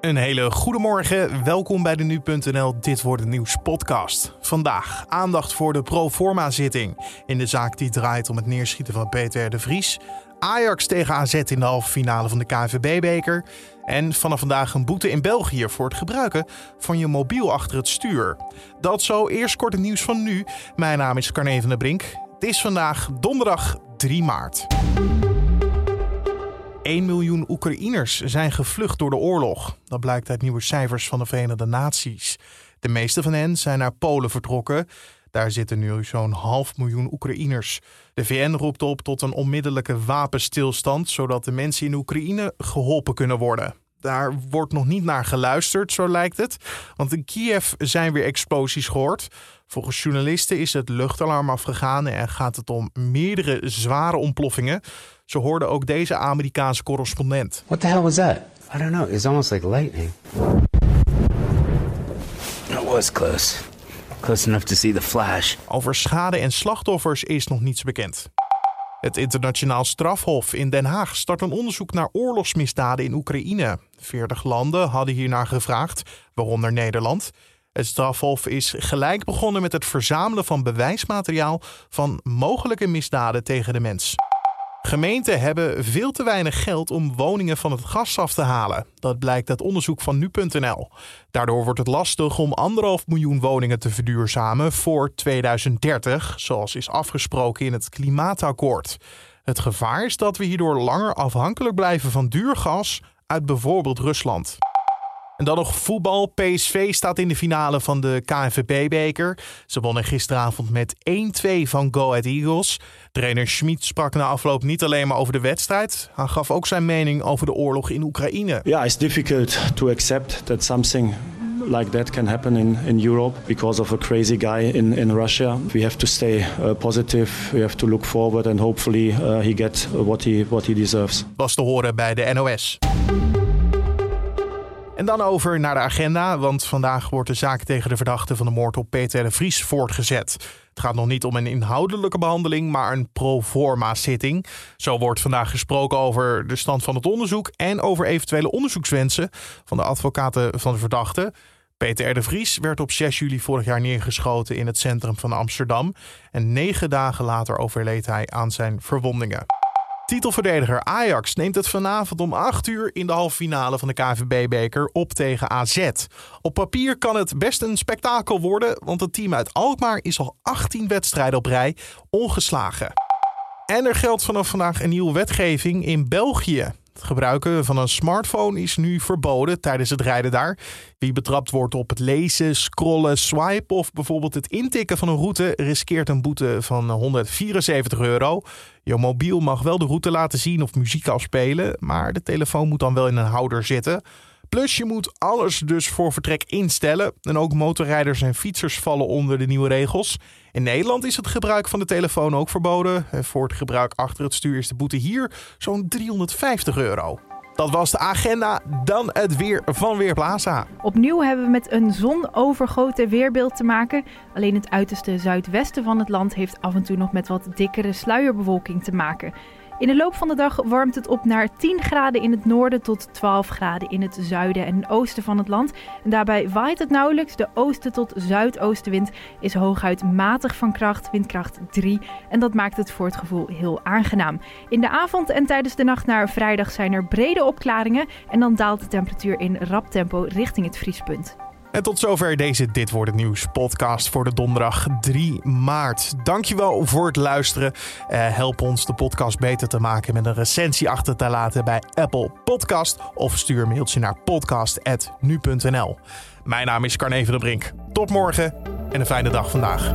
Een hele goede morgen. Welkom bij de Nu.nl Dit wordt het nieuws podcast. Vandaag aandacht voor de proforma zitting in de zaak die draait om het neerschieten van Peter de Vries. Ajax tegen AZ in de halve finale van de KNVB-beker. En vanaf vandaag een boete in België voor het gebruiken van je mobiel achter het stuur. Dat zo eerst kort het nieuws van nu. Mijn naam is Carne van der Brink. Het is vandaag donderdag 3 maart. 1 miljoen Oekraïners zijn gevlucht door de oorlog. Dat blijkt uit nieuwe cijfers van de Verenigde Naties. De meeste van hen zijn naar Polen vertrokken. Daar zitten nu zo'n half miljoen Oekraïners. De VN roept op tot een onmiddellijke wapenstilstand, zodat de mensen in Oekraïne geholpen kunnen worden. Daar wordt nog niet naar geluisterd, zo lijkt het. Want in Kiev zijn weer explosies gehoord. Volgens journalisten is het luchtalarm afgegaan en gaat het om meerdere zware ontploffingen. Ze hoorden ook deze Amerikaanse correspondent. What the hell was that? I don't know. It's almost like lightning. It was close. Close enough to see the flash. Over schade en slachtoffers is nog niets bekend. Het internationaal strafhof in Den Haag start een onderzoek naar oorlogsmisdaden in Oekraïne. Veertig landen hadden hiernaar gevraagd, waaronder Nederland. Het strafhof is gelijk begonnen met het verzamelen van bewijsmateriaal van mogelijke misdaden tegen de mens. Gemeenten hebben veel te weinig geld om woningen van het gas af te halen. Dat blijkt uit onderzoek van nu.nl. Daardoor wordt het lastig om anderhalf miljoen woningen te verduurzamen voor 2030, zoals is afgesproken in het klimaatakkoord. Het gevaar is dat we hierdoor langer afhankelijk blijven van duur gas uit bijvoorbeeld Rusland. En dan nog voetbal. PSV staat in de finale van de KNVB-beker. Ze wonnen gisteravond met 1-2 van Go Ahead Eagles. Trainer Schmid sprak na afloop niet alleen maar over de wedstrijd. Hij gaf ook zijn mening over de oorlog in Oekraïne. Yeah, it's difficult to accept that something like that can happen in, in Europe because of a crazy guy in, in Russia. We have to stay uh, positive. We have to look forward and hopefully uh, he gets what he, what he deserves. Was te horen bij de NOS. En dan over naar de agenda, want vandaag wordt de zaak tegen de verdachte van de moord op Peter de Vries voortgezet. Het gaat nog niet om een inhoudelijke behandeling, maar een pro forma zitting. Zo wordt vandaag gesproken over de stand van het onderzoek en over eventuele onderzoekswensen van de advocaten van de verdachte. Peter R. de Vries werd op 6 juli vorig jaar neergeschoten in het centrum van Amsterdam. En negen dagen later overleed hij aan zijn verwondingen. Titelverdediger Ajax neemt het vanavond om 8 uur in de halve finale van de KVB-beker op tegen AZ. Op papier kan het best een spektakel worden, want het team uit Alkmaar is al 18 wedstrijden op rij ongeslagen. En er geldt vanaf vandaag een nieuwe wetgeving in België. Gebruiken van een smartphone is nu verboden tijdens het rijden daar. Wie betrapt wordt op het lezen, scrollen, swipen of bijvoorbeeld het intikken van een route riskeert een boete van 174 euro. Je mobiel mag wel de route laten zien of muziek afspelen, maar de telefoon moet dan wel in een houder zitten. Plus je moet alles dus voor vertrek instellen. En ook motorrijders en fietsers vallen onder de nieuwe regels. In Nederland is het gebruik van de telefoon ook verboden. Voor het gebruik achter het stuur is de boete hier zo'n 350 euro. Dat was de agenda. Dan het weer van Weerplaza. Opnieuw hebben we met een zonovergoten weerbeeld te maken. Alleen het uiterste zuidwesten van het land heeft af en toe nog met wat dikkere sluierbewolking te maken. In de loop van de dag warmt het op naar 10 graden in het noorden tot 12 graden in het zuiden en oosten van het land. En daarbij waait het nauwelijks. De oosten tot zuidoostenwind is hooguit matig van kracht, windkracht 3. En dat maakt het voor het gevoel heel aangenaam. In de avond en tijdens de nacht naar vrijdag zijn er brede opklaringen. En dan daalt de temperatuur in rap tempo richting het vriespunt. En tot zover deze Dit Wordt Het Nieuws podcast voor de donderdag 3 maart. Dankjewel voor het luisteren. Uh, help ons de podcast beter te maken met een recensie achter te laten bij Apple Podcast. Of stuur een mailtje naar podcast.nu.nl Mijn naam is Carne van der Brink. Tot morgen en een fijne dag vandaag.